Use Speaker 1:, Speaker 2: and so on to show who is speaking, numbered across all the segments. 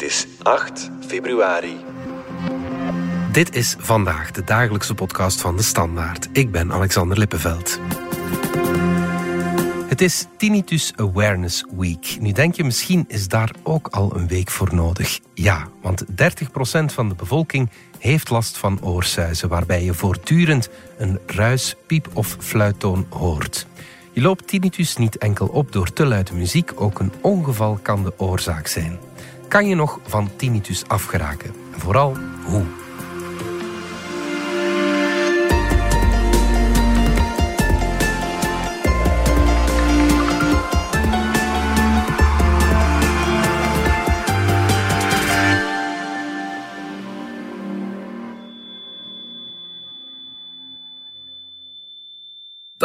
Speaker 1: Het is 8 februari.
Speaker 2: Dit is vandaag de dagelijkse podcast van de Standaard. Ik ben Alexander Lippenveld. Het is Tinnitus Awareness Week. Nu denk je misschien is daar ook al een week voor nodig. Ja, want 30% van de bevolking heeft last van oorsuizen, waarbij je voortdurend een ruis, piep of fluittoon hoort. Je loopt tinnitus niet enkel op door te luide muziek, ook een ongeval kan de oorzaak zijn. Kan je nog van tinnitus afgeraken? En vooral hoe?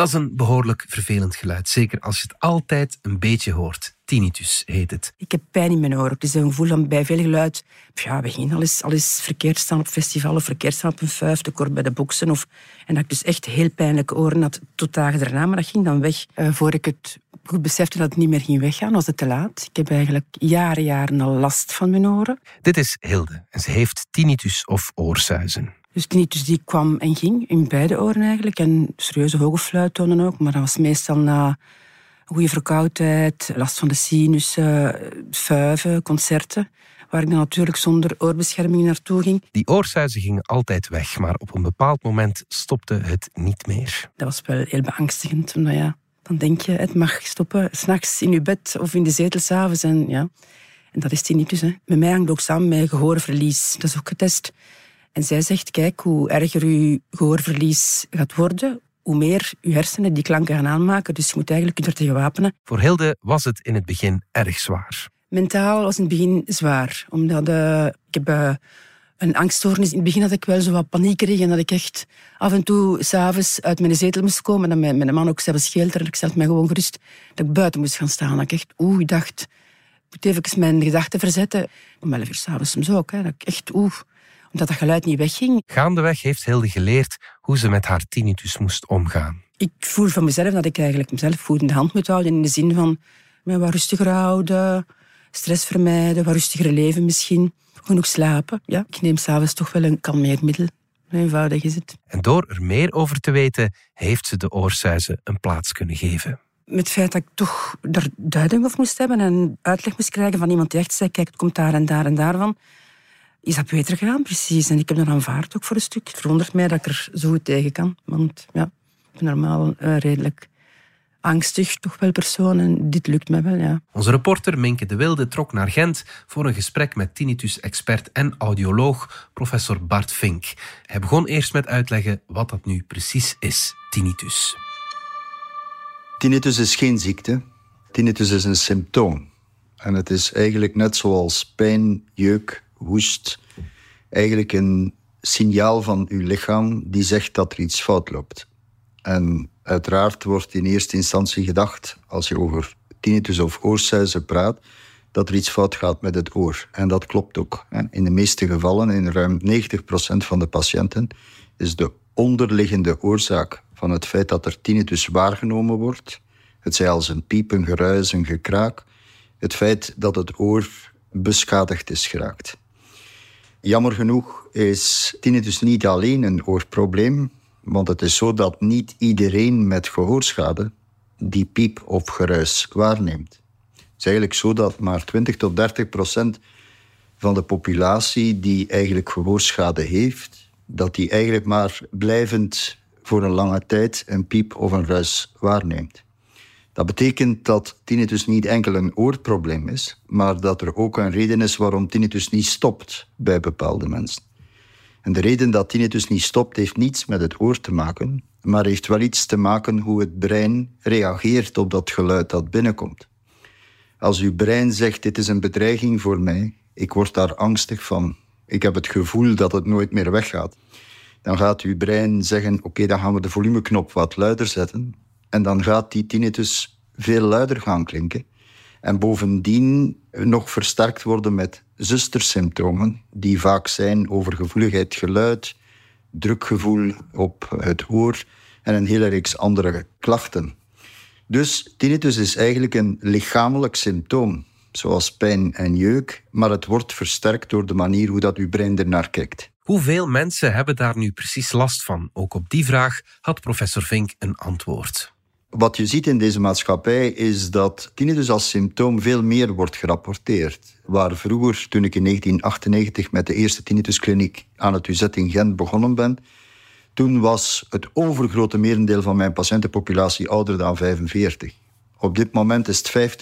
Speaker 2: Dat is een behoorlijk vervelend geluid. Zeker als je het altijd een beetje hoort. Tinnitus heet het.
Speaker 3: Ik heb pijn in mijn oren. Het is een gevoel van bij veel geluid. Ja, we gingen al eens, al eens verkeerd staan op festivals, verkeerd staan op een vijfde kort bij de boksen. Of, en dat ik dus echt heel pijnlijke oren had tot dagen daarna. Maar dat ging dan weg. Uh, voor ik het goed besefte dat het niet meer ging weggaan, was het te laat. Ik heb eigenlijk jaren, jaren al last van mijn oren.
Speaker 2: Dit is Hilde en ze heeft tinnitus of oorsuizen.
Speaker 3: Dus tinnitus die kwam en ging, in beide oren eigenlijk. En serieuze hoge fluittonen ook, maar dat was meestal na goede verkoudheid, last van de sinussen, vuiven, concerten. Waar ik dan natuurlijk zonder oorbescherming naartoe ging.
Speaker 2: Die oorsuizen gingen altijd weg, maar op een bepaald moment stopte het niet meer.
Speaker 3: Dat was wel heel beangstigend, omdat ja, dan denk je, het mag stoppen. S'nachts in je bed of in de zetel s'avonds. En, ja. en dat is tinnitus. Hè. Met mij hangt ook samen met gehoorverlies. Dat is ook getest. En zij zegt, kijk, hoe erger uw gehoorverlies gaat worden, hoe meer uw hersenen die klanken gaan aanmaken. Dus je moet eigenlijk er tegen wapenen.
Speaker 2: Voor Hilde was het in het begin erg zwaar.
Speaker 3: Mentaal was het in het begin zwaar. Omdat uh, ik heb uh, een angststoornis. In het begin had ik wel zo wat paniek En dat ik echt af en toe s'avonds uit mijn zetel moest komen. En dat mijn, mijn man ook zelfs scheelde. En ik stelde mij gewoon gerust dat ik buiten moest gaan staan. Dat ik echt, oeh, ik dacht... Ik moet even mijn gedachten verzetten. Om 11 uur s'avonds soms ook. Hè, dat ik echt, oeh dat dat geluid niet wegging.
Speaker 2: Gaandeweg heeft Hilde geleerd hoe ze met haar tinnitus moest omgaan.
Speaker 3: Ik voel van mezelf dat ik eigenlijk mezelf voet in de hand moet houden. In de zin van me wat rustiger houden, stress vermijden, wat rustiger leven misschien. Genoeg slapen. Ja, ik neem s'avonds toch wel een kalmeermiddel. Eenvoudig is het.
Speaker 2: En door er meer over te weten, heeft ze de oorsuizen een plaats kunnen geven.
Speaker 3: Met het feit dat ik toch daar duiding over moest hebben en uitleg moest krijgen van iemand die echt zei, kijk, het komt daar en daar en daarvan is dat beter gegaan, precies. En ik heb dat aanvaard ook voor een stuk. Het verwondert mij dat ik er zo goed tegen kan. Want ja, ik ben normaal uh, redelijk angstig, toch wel persoon. En dit lukt me wel, ja.
Speaker 2: Onze reporter Minke de Wilde trok naar Gent voor een gesprek met tinnitus-expert en audioloog professor Bart Vink. Hij begon eerst met uitleggen wat dat nu precies is, tinnitus.
Speaker 4: Tinnitus is geen ziekte. Tinnitus is een symptoom. En het is eigenlijk net zoals pijn, jeuk, hoest, eigenlijk een signaal van uw lichaam die zegt dat er iets fout loopt. En uiteraard wordt in eerste instantie gedacht, als je over tinnitus of oorsuizen praat, dat er iets fout gaat met het oor. En dat klopt ook. In de meeste gevallen, in ruim 90% van de patiënten, is de onderliggende oorzaak van het feit dat er tinnitus waargenomen wordt, het zij als een piep, een geruis, een gekraak, het feit dat het oor beschadigd is geraakt. Jammer genoeg is tinnitus niet alleen een oorprobleem, want het is zo dat niet iedereen met gehoorschade die piep of geruis waarneemt. Het is eigenlijk zo dat maar 20 tot 30 procent van de populatie die eigenlijk gehoorschade heeft, dat die eigenlijk maar blijvend voor een lange tijd een piep of een ruis waarneemt. Dat betekent dat tinnitus niet enkel een oorprobleem is, maar dat er ook een reden is waarom tinnitus niet stopt bij bepaalde mensen. En de reden dat tinnitus niet stopt, heeft niets met het oor te maken, maar heeft wel iets te maken hoe het brein reageert op dat geluid dat binnenkomt. Als uw brein zegt: Dit is een bedreiging voor mij, ik word daar angstig van, ik heb het gevoel dat het nooit meer weggaat, dan gaat uw brein zeggen: Oké, dan gaan we de volumeknop wat luider zetten en dan gaat die tinnitus veel luider gaan klinken. En bovendien nog versterkt worden met zustersymptomen, die vaak zijn overgevoeligheid geluid, drukgevoel op het oor en een hele reeks andere klachten. Dus tinnitus is eigenlijk een lichamelijk symptoom. zoals pijn en jeuk, maar het wordt versterkt door de manier hoe dat uw brein ernaar kijkt.
Speaker 2: Hoeveel mensen hebben daar nu precies last van? Ook op die vraag had professor Vink een antwoord.
Speaker 4: Wat je ziet in deze maatschappij is dat tinnitus als symptoom veel meer wordt gerapporteerd. Waar vroeger, toen ik in 1998 met de eerste tinnituskliniek aan het UZ in Gent begonnen ben, toen was het overgrote merendeel van mijn patiëntenpopulatie ouder dan 45. Op dit moment is het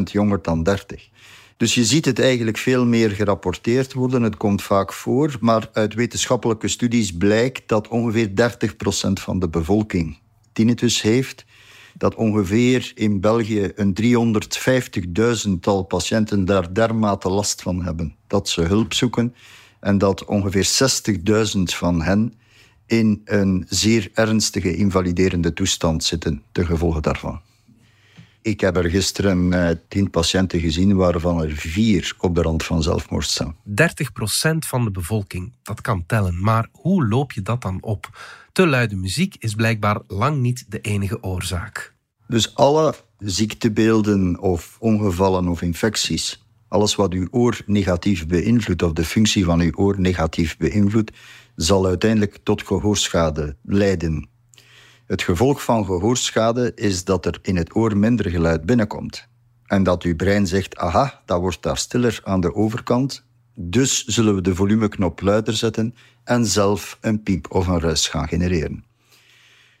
Speaker 4: 50% jonger dan 30. Dus je ziet het eigenlijk veel meer gerapporteerd worden. Het komt vaak voor, maar uit wetenschappelijke studies blijkt dat ongeveer 30% van de bevolking tinnitus heeft. Dat ongeveer in België een 350.000-tal patiënten daar dermate last van hebben dat ze hulp zoeken. En dat ongeveer 60.000 van hen in een zeer ernstige invaliderende toestand zitten, ten gevolge daarvan. Ik heb er gisteren uh, tien patiënten gezien, waarvan er vier op de rand van zelfmoord staan.
Speaker 2: 30% van de bevolking, dat kan tellen. Maar hoe loop je dat dan op? Te luide muziek is blijkbaar lang niet de enige oorzaak.
Speaker 4: Dus alle ziektebeelden of ongevallen of infecties, alles wat uw oor negatief beïnvloedt of de functie van uw oor negatief beïnvloedt, zal uiteindelijk tot gehoorschade leiden. Het gevolg van gehoorschade is dat er in het oor minder geluid binnenkomt. En dat uw brein zegt, aha, dat wordt daar stiller aan de overkant. Dus zullen we de volumeknop luider zetten en zelf een piep of een ruis gaan genereren.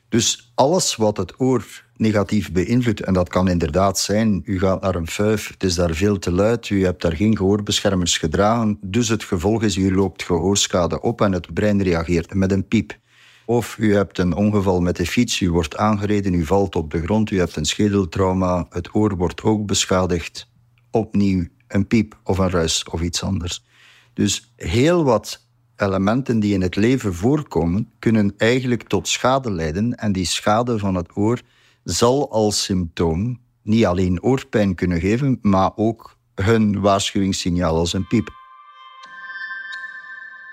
Speaker 4: Dus alles wat het oor negatief beïnvloedt, en dat kan inderdaad zijn, u gaat naar een fuif, het is daar veel te luid, u hebt daar geen gehoorbeschermers gedragen, dus het gevolg is, u loopt gehoorschade op en het brein reageert met een piep. Of u hebt een ongeval met de fiets, u wordt aangereden, u valt op de grond, u hebt een schedeltrauma, het oor wordt ook beschadigd. Opnieuw een piep of een ruis of iets anders. Dus heel wat elementen die in het leven voorkomen, kunnen eigenlijk tot schade leiden. En die schade van het oor zal als symptoom niet alleen oorpijn kunnen geven, maar ook hun waarschuwingssignaal als een piep.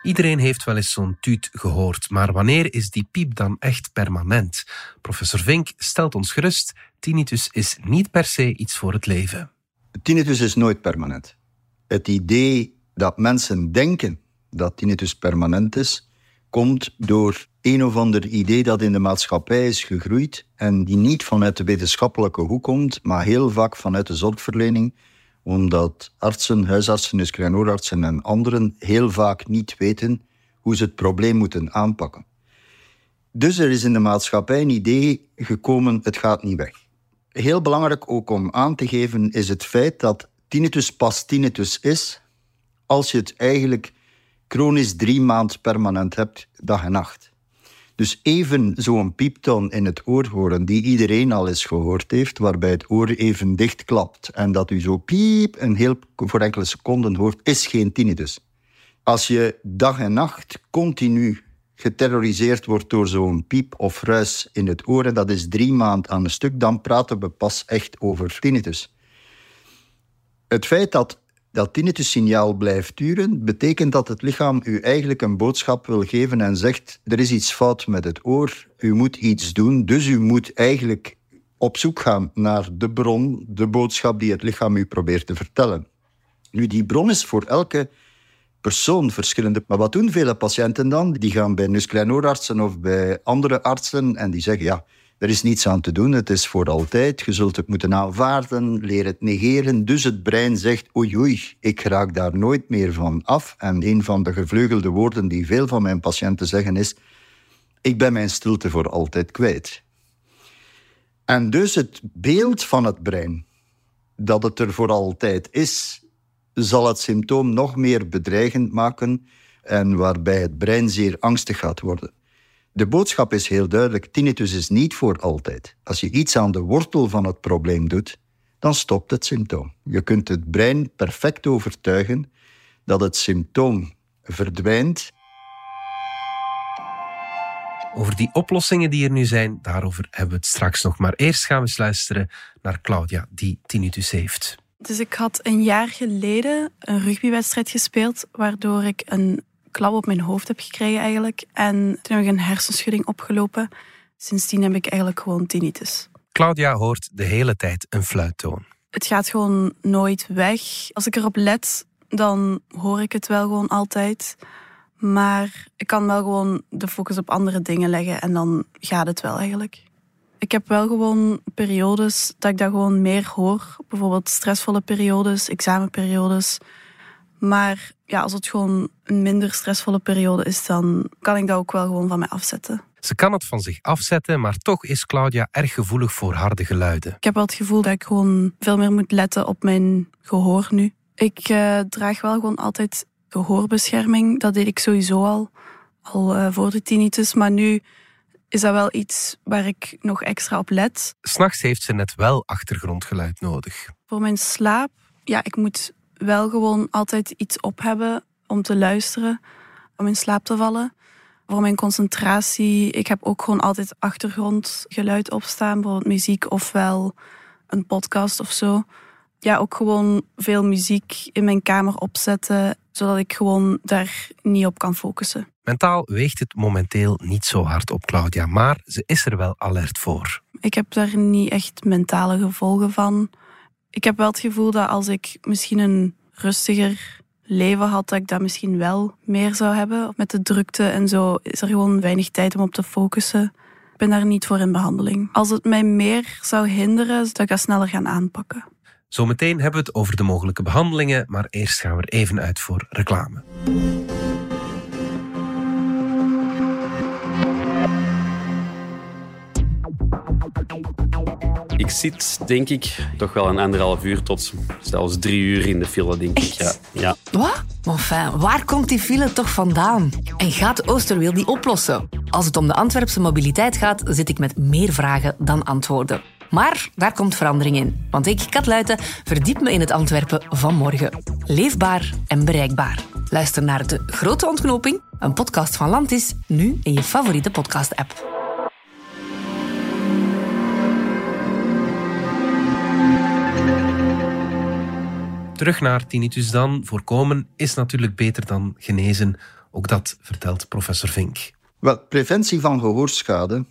Speaker 2: Iedereen heeft wel eens zo'n tuut gehoord, maar wanneer is die piep dan echt permanent? Professor Vink stelt ons gerust: tinnitus is niet per se iets voor het leven.
Speaker 4: Tinnitus is nooit permanent. Het idee dat mensen denken dat tinnitus permanent is, komt door een of ander idee dat in de maatschappij is gegroeid en die niet vanuit de wetenschappelijke hoek komt, maar heel vaak vanuit de zorgverlening omdat artsen, huisartsen, dus en anderen heel vaak niet weten hoe ze het probleem moeten aanpakken. Dus er is in de maatschappij een idee gekomen, het gaat niet weg. Heel belangrijk ook om aan te geven is het feit dat tinnitus pas tinnitus is als je het eigenlijk chronisch drie maanden permanent hebt, dag en nacht. Dus even zo'n pieptoon in het oor horen, die iedereen al eens gehoord heeft, waarbij het oor even dicht klapt en dat u zo piep een heel voor enkele seconden hoort, is geen tinnitus. Als je dag en nacht continu geterroriseerd wordt door zo'n piep of ruis in het oor, en dat is drie maanden aan een stuk, dan praten we pas echt over tinnitus. Het feit dat dat tinnitus-signaal blijft duren, betekent dat het lichaam u eigenlijk een boodschap wil geven en zegt: er is iets fout met het oor, u moet iets doen. Dus u moet eigenlijk op zoek gaan naar de bron, de boodschap die het lichaam u probeert te vertellen. Nu, die bron is voor elke persoon verschillende. Maar wat doen vele patiënten dan? Die gaan bij nuskleinoorartsen of bij andere artsen en die zeggen: ja er is niets aan te doen, het is voor altijd. Je zult het moeten aanvaarden, leer het negeren. Dus het brein zegt, oei oei, ik raak daar nooit meer van af. En een van de gevleugelde woorden die veel van mijn patiënten zeggen is, ik ben mijn stilte voor altijd kwijt. En dus het beeld van het brein, dat het er voor altijd is, zal het symptoom nog meer bedreigend maken en waarbij het brein zeer angstig gaat worden. De boodschap is heel duidelijk: tinnitus is niet voor altijd. Als je iets aan de wortel van het probleem doet, dan stopt het symptoom. Je kunt het brein perfect overtuigen dat het symptoom verdwijnt.
Speaker 2: Over die oplossingen die er nu zijn, daarover hebben we het straks nog. Maar eerst gaan we eens luisteren naar Claudia, die tinnitus heeft.
Speaker 5: Dus ik had een jaar geleden een rugbywedstrijd gespeeld, waardoor ik een klap op mijn hoofd heb gekregen eigenlijk. En toen heb ik een hersenschudding opgelopen. Sindsdien heb ik eigenlijk gewoon tinnitus.
Speaker 2: Claudia hoort de hele tijd een fluittoon.
Speaker 5: Het gaat gewoon nooit weg. Als ik erop let, dan hoor ik het wel gewoon altijd. Maar ik kan wel gewoon de focus op andere dingen leggen en dan gaat het wel eigenlijk. Ik heb wel gewoon periodes dat ik dat gewoon meer hoor. Bijvoorbeeld stressvolle periodes, examenperiodes. Maar ja, als het gewoon een minder stressvolle periode is, dan kan ik dat ook wel gewoon van mij afzetten.
Speaker 2: Ze kan het van zich afzetten, maar toch is Claudia erg gevoelig voor harde geluiden.
Speaker 5: Ik heb wel het gevoel dat ik gewoon veel meer moet letten op mijn gehoor nu. Ik uh, draag wel gewoon altijd gehoorbescherming. Dat deed ik sowieso al, al uh, voor de tinnitus. Maar nu is dat wel iets waar ik nog extra op let.
Speaker 2: S'nachts heeft ze net wel achtergrondgeluid nodig.
Speaker 5: Voor mijn slaap, ja, ik moet wel gewoon altijd iets op hebben om te luisteren, om in slaap te vallen. Voor mijn concentratie, ik heb ook gewoon altijd achtergrondgeluid opstaan, bijvoorbeeld muziek ofwel een podcast of zo. Ja, ook gewoon veel muziek in mijn kamer opzetten, zodat ik gewoon daar niet op kan focussen.
Speaker 2: Mentaal weegt het momenteel niet zo hard op Claudia, maar ze is er wel alert voor.
Speaker 5: Ik heb daar niet echt mentale gevolgen van. Ik heb wel het gevoel dat als ik misschien een rustiger leven had, dat ik dat misschien wel meer zou hebben. Met de drukte en zo is er gewoon weinig tijd om op te focussen. Ik ben daar niet voor in behandeling. Als het mij meer zou hinderen, zou ik dat sneller gaan aanpakken.
Speaker 2: Zometeen hebben we het over de mogelijke behandelingen, maar eerst gaan we er even uit voor reclame.
Speaker 6: Ik zit, denk ik, toch wel een anderhalf uur tot zelfs drie uur in de file, denk ik. Ja. ja.
Speaker 7: Wat? Enfin, waar komt die file toch vandaan? En gaat Oosterweel die oplossen? Als het om de Antwerpse mobiliteit gaat, zit ik met meer vragen dan antwoorden. Maar daar komt verandering in. Want ik, Kat Luiten, verdiep me in het Antwerpen van morgen. Leefbaar en bereikbaar. Luister naar De Grote Ontknoping, een podcast van Landis, nu in je favoriete podcast-app.
Speaker 2: Terug naar tinnitus dan. Voorkomen is natuurlijk beter dan genezen. Ook dat vertelt professor Vink.
Speaker 4: Wel, preventie van gehoorschade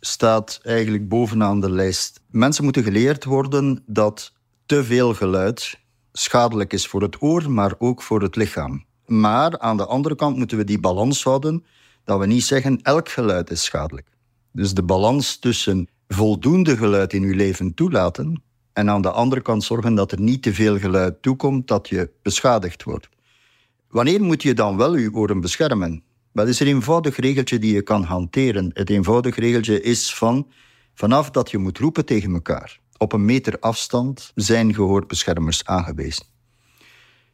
Speaker 4: staat eigenlijk bovenaan de lijst. Mensen moeten geleerd worden dat te veel geluid schadelijk is voor het oor, maar ook voor het lichaam. Maar aan de andere kant moeten we die balans houden dat we niet zeggen elk geluid is schadelijk. Dus de balans tussen voldoende geluid in uw leven toelaten en aan de andere kant zorgen dat er niet te veel geluid toekomt dat je beschadigd wordt. Wanneer moet je dan wel je oren beschermen? Dat is een eenvoudig regeltje die je kan hanteren. Het eenvoudig regeltje is van vanaf dat je moet roepen tegen elkaar. Op een meter afstand zijn gehoorbeschermers aangewezen.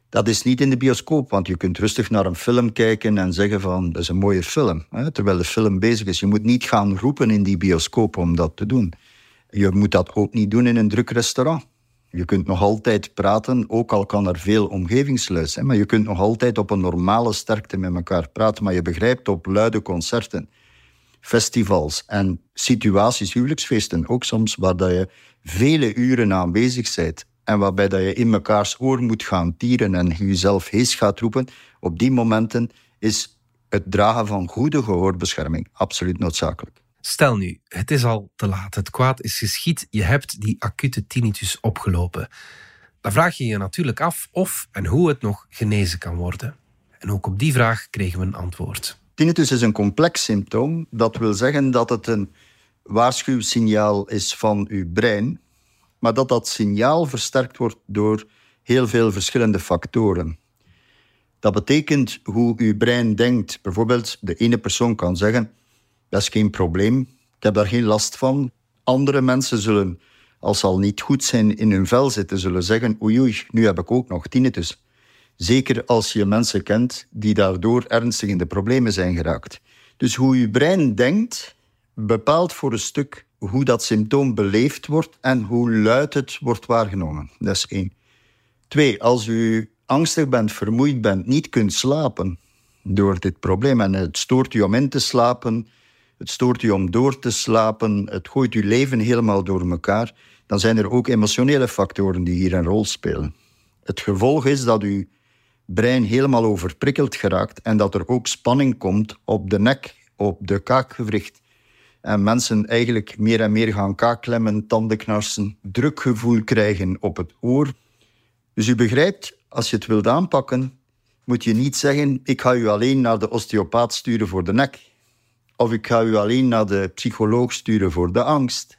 Speaker 4: Dat is niet in de bioscoop, want je kunt rustig naar een film kijken en zeggen van dat is een mooie film, hè, terwijl de film bezig is. Je moet niet gaan roepen in die bioscoop om dat te doen. Je moet dat ook niet doen in een druk restaurant. Je kunt nog altijd praten, ook al kan er veel omgevingsluis zijn, maar je kunt nog altijd op een normale sterkte met elkaar praten. Maar je begrijpt op luide concerten, festivals en situaties, huwelijksfeesten ook soms, waar dat je vele uren aanwezig bent en waarbij dat je in mekaars oor moet gaan tieren en jezelf hees gaat roepen, op die momenten is het dragen van goede gehoorbescherming absoluut noodzakelijk.
Speaker 2: Stel nu, het is al te laat, het kwaad is geschied, je hebt die acute tinnitus opgelopen. Dan vraag je je natuurlijk af of en hoe het nog genezen kan worden. En ook op die vraag kregen we een antwoord.
Speaker 4: Tinnitus is een complex symptoom. Dat wil zeggen dat het een waarschuwsignaal is van uw brein, maar dat dat signaal versterkt wordt door heel veel verschillende factoren. Dat betekent hoe uw brein denkt. Bijvoorbeeld, de ene persoon kan zeggen dat is geen probleem. Ik heb daar geen last van. Andere mensen zullen, als ze al niet goed zijn in hun vel zitten, zullen zeggen oei nu heb ik ook nog tinnitus. Zeker als je mensen kent die daardoor ernstig in de problemen zijn geraakt. Dus hoe je brein denkt, bepaalt voor een stuk hoe dat symptoom beleefd wordt en hoe luid het wordt waargenomen. Dat is één. Twee, als u angstig bent, vermoeid bent, niet kunt slapen door dit probleem en het stoort u om in te slapen, het stoort u om door te slapen, het gooit uw leven helemaal door elkaar, dan zijn er ook emotionele factoren die hier een rol spelen. Het gevolg is dat uw brein helemaal overprikkeld geraakt en dat er ook spanning komt op de nek, op de kaakgewricht. En mensen eigenlijk meer en meer gaan kaakklemmen, tandenknarsen, drukgevoel krijgen op het oor. Dus u begrijpt, als je het wilt aanpakken, moet je niet zeggen: ik ga u alleen naar de osteopaat sturen voor de nek. Of ik ga u alleen naar de psycholoog sturen voor de angst.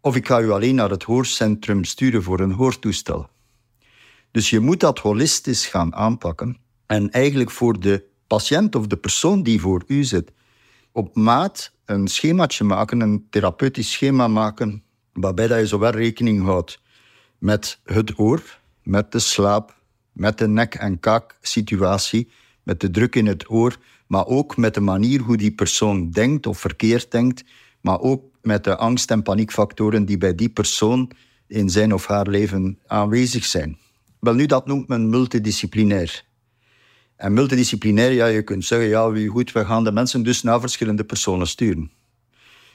Speaker 4: Of ik ga u alleen naar het hoorcentrum sturen voor een hoortoestel. Dus je moet dat holistisch gaan aanpakken. En eigenlijk voor de patiënt of de persoon die voor u zit, op maat een schemaatje maken, een therapeutisch schema maken, waarbij dat je zowel rekening houdt met het oor, met de slaap, met de nek- en kaaksituatie, met de druk in het oor, maar ook met de manier hoe die persoon denkt of verkeerd denkt, maar ook met de angst- en paniekfactoren die bij die persoon in zijn of haar leven aanwezig zijn. Wel nu, dat noemt men multidisciplinair. En multidisciplinair, ja, je kunt zeggen, ja, goed, we gaan de mensen dus naar verschillende personen sturen.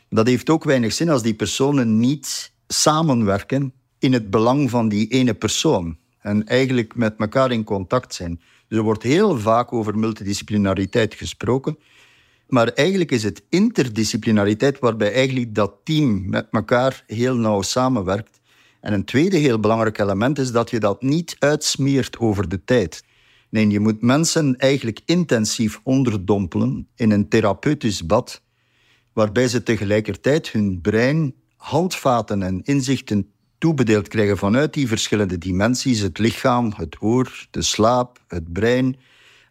Speaker 4: Dat heeft ook weinig zin als die personen niet samenwerken in het belang van die ene persoon. En eigenlijk met elkaar in contact zijn. Er wordt heel vaak over multidisciplinariteit gesproken. Maar eigenlijk is het interdisciplinariteit waarbij eigenlijk dat team met elkaar heel nauw samenwerkt. En een tweede heel belangrijk element is dat je dat niet uitsmeert over de tijd. Nee, je moet mensen eigenlijk intensief onderdompelen in een therapeutisch bad, waarbij ze tegelijkertijd hun brein handvaten en inzichten toebedeeld krijgen vanuit die verschillende dimensies: het lichaam, het oor, de slaap, het brein.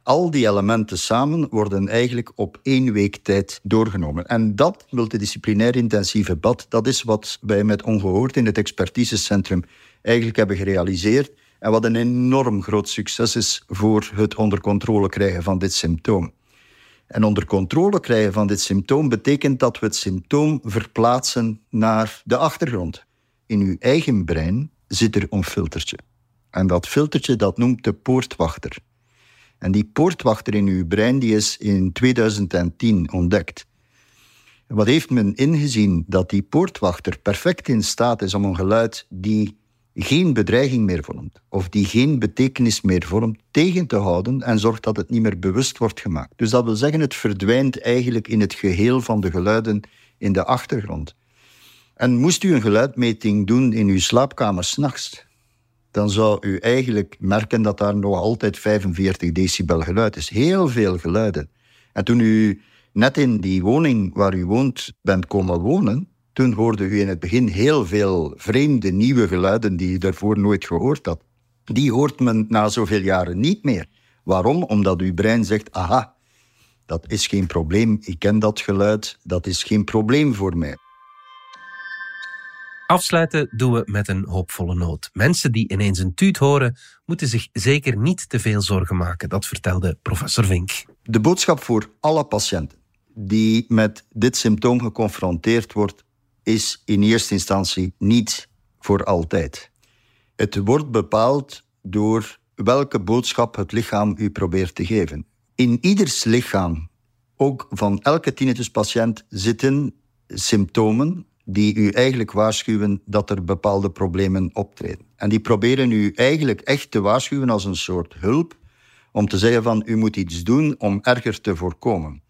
Speaker 4: Al die elementen samen worden eigenlijk op één week tijd doorgenomen. En dat multidisciplinair intensieve bad, dat is wat wij met Ongehoord in het expertisecentrum eigenlijk hebben gerealiseerd. En wat een enorm groot succes is voor het onder controle krijgen van dit symptoom. En onder controle krijgen van dit symptoom betekent dat we het symptoom verplaatsen naar de achtergrond. In uw eigen brein zit er een filtertje. En dat filtertje dat noemt de poortwachter. En die poortwachter in uw brein die is in 2010 ontdekt. Wat heeft men ingezien? Dat die poortwachter perfect in staat is om een geluid die geen bedreiging meer vormt, of die geen betekenis meer vormt, tegen te houden en zorgt dat het niet meer bewust wordt gemaakt. Dus dat wil zeggen, het verdwijnt eigenlijk in het geheel van de geluiden in de achtergrond. En moest u een geluidmeting doen in uw slaapkamer s'nachts, dan zou u eigenlijk merken dat daar nog altijd 45 decibel geluid is. Heel veel geluiden. En toen u net in die woning waar u woont bent komen wonen, toen hoorde u in het begin heel veel vreemde nieuwe geluiden die u daarvoor nooit gehoord had. Die hoort men na zoveel jaren niet meer. Waarom? Omdat uw brein zegt: aha, dat is geen probleem, ik ken dat geluid, dat is geen probleem voor mij.
Speaker 2: Afsluiten doen we met een hoopvolle noot. Mensen die ineens een tuut horen, moeten zich zeker niet te veel zorgen maken. Dat vertelde professor Vink.
Speaker 4: De boodschap voor alle patiënten die met dit symptoom geconfronteerd wordt, is in eerste instantie niet voor altijd. Het wordt bepaald door welke boodschap het lichaam u probeert te geven. In ieders lichaam, ook van elke tinnituspatiënt, zitten symptomen die u eigenlijk waarschuwen dat er bepaalde problemen optreden. En die proberen u eigenlijk echt te waarschuwen als een soort hulp om te zeggen van u moet iets doen om erger te voorkomen.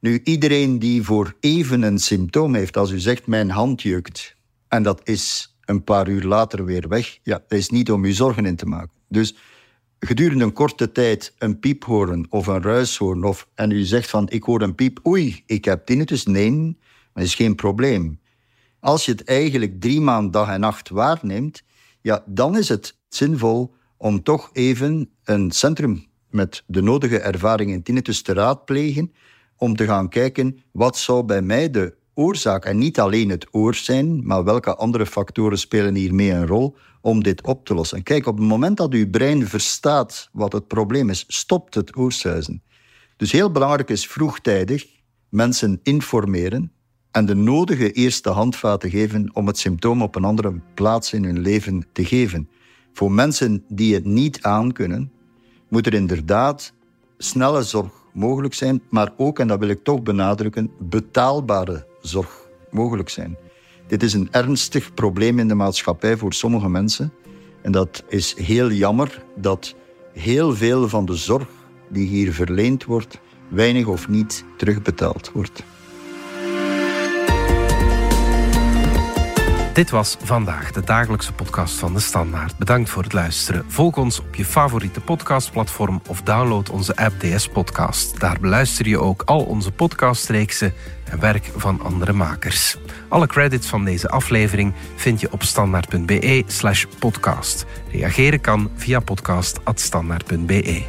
Speaker 4: Nu, iedereen die voor even een symptoom heeft, als u zegt mijn hand jeukt en dat is een paar uur later weer weg, ja, dat is niet om u zorgen in te maken. Dus gedurende een korte tijd een piep horen of een ruis horen of, en u zegt van ik hoor een piep, oei, ik heb tinnitus, nee, dat is geen probleem. Als je het eigenlijk drie maanden dag en nacht waarneemt, ja, dan is het zinvol om toch even een centrum met de nodige ervaring in tinnitus te raadplegen, om te gaan kijken wat zou bij mij de oorzaak, en niet alleen het oor zijn, maar welke andere factoren spelen hiermee een rol om dit op te lossen. Kijk, op het moment dat uw brein verstaat wat het probleem is, stopt het oorsuizen. Dus heel belangrijk is vroegtijdig mensen informeren, en de nodige eerste handvaten geven om het symptoom op een andere plaats in hun leven te geven. Voor mensen die het niet aankunnen, moet er inderdaad snelle zorg mogelijk zijn, maar ook, en dat wil ik toch benadrukken, betaalbare zorg mogelijk zijn. Dit is een ernstig probleem in de maatschappij voor sommige mensen. En dat is heel jammer dat heel veel van de zorg die hier verleend wordt, weinig of niet terugbetaald wordt.
Speaker 2: Dit was vandaag de dagelijkse podcast van de Standaard. Bedankt voor het luisteren. Volg ons op je favoriete podcastplatform of download onze app DS Podcast. Daar beluister je ook al onze podcastreeksen en werk van andere makers. Alle credits van deze aflevering vind je op standaard.be/podcast. Reageren kan via podcast@standaard.be.